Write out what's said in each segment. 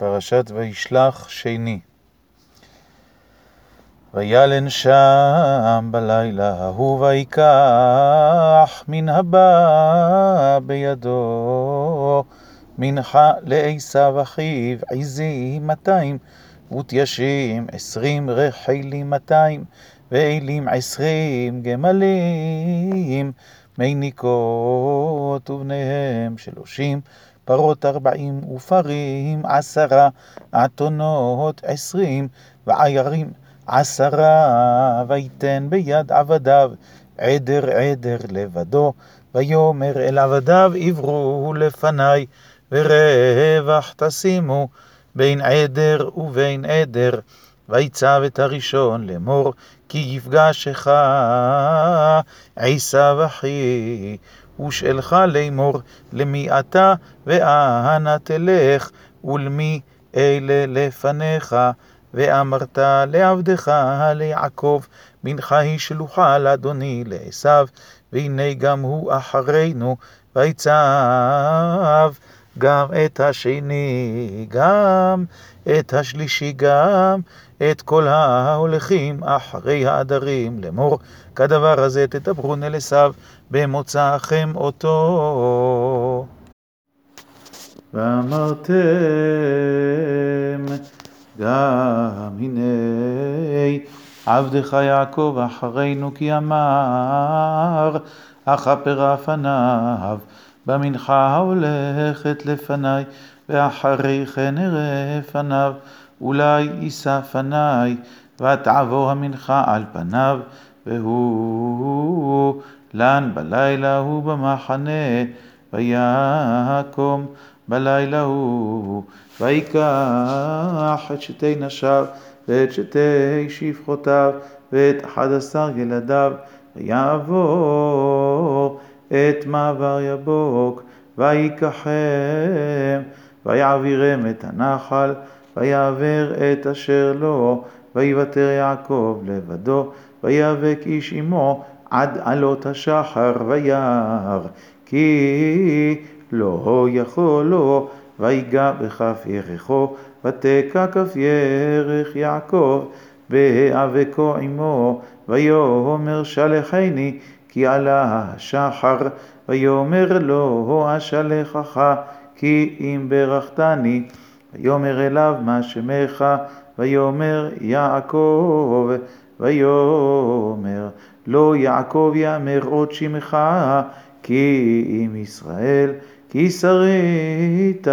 פרשת וישלח שני. וילן שם בלילה ההוא ויקח מן הבא בידו מנחה לעשו אחיו עזי מאתיים ותיישים עשרים רחלים מאתיים ואלים עשרים גמלים מיניקות ובניהם שלושים פרות ארבעים ופרים עשרה אתונות עשרים ועיירים עשרה ויתן ביד עבדיו עדר עדר לבדו ויאמר אל עבדיו עברו לפניי ורווח תשימו בין עדר ובין עדר ויצב את הראשון לאמור כי יפגשך עשיו אחי ושאלך לאמור למי אתה ואנה תלך ולמי אלה לפניך? ואמרת לעבדך ליעקב מנחה היא שלוחה לאדוני לעשו והנה גם הוא אחרינו ויצב גם את השני גם את השלישי גם את כל ההולכים אחרי העדרים לאמור כדבר הזה תדברו אל עשיו במוצאכם אותו. ואמרתם גם הנה עבדך יעקב אחרינו כי אמר אכפר פניו במנחה ההולכת לפניי ואחרי כן אראה פניו אולי יישא פניי ותעבור המנחה על פניו והוא לן בלילה הוא במחנה ויקום בלילה הוא ויקח את שתי נשיו ואת שתי שפחותיו ואת אחד עשר ילדיו ויעבור את מעבר יבוק ויקחם ויעבירם את הנחל ויעבר את אשר לו ויוותר יעקב לבדו ויאבק איש עמו עד עלות השחר וירא כי לא יכול לו ויגע בכף ירחו ותקע כף ירך יעקב בהיאבקו עמו ויאמר שלחני כי עלה השחר ויאמר לו אשלחך כי אם ברכתני ויאמר אליו מה שמך? ויאמר יעקב ויאמר לא יעקב יאמר עוד שמך כי אם ישראל כי שרית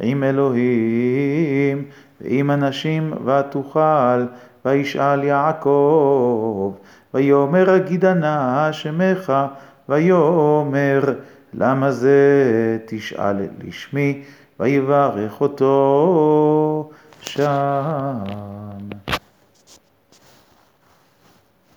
עם אלוהים ועם אנשים ותוכל וישאל יעקב ויאמר הגידה נא שמך ויאמר למה זה תשאל לשמי? ויברך אותו שם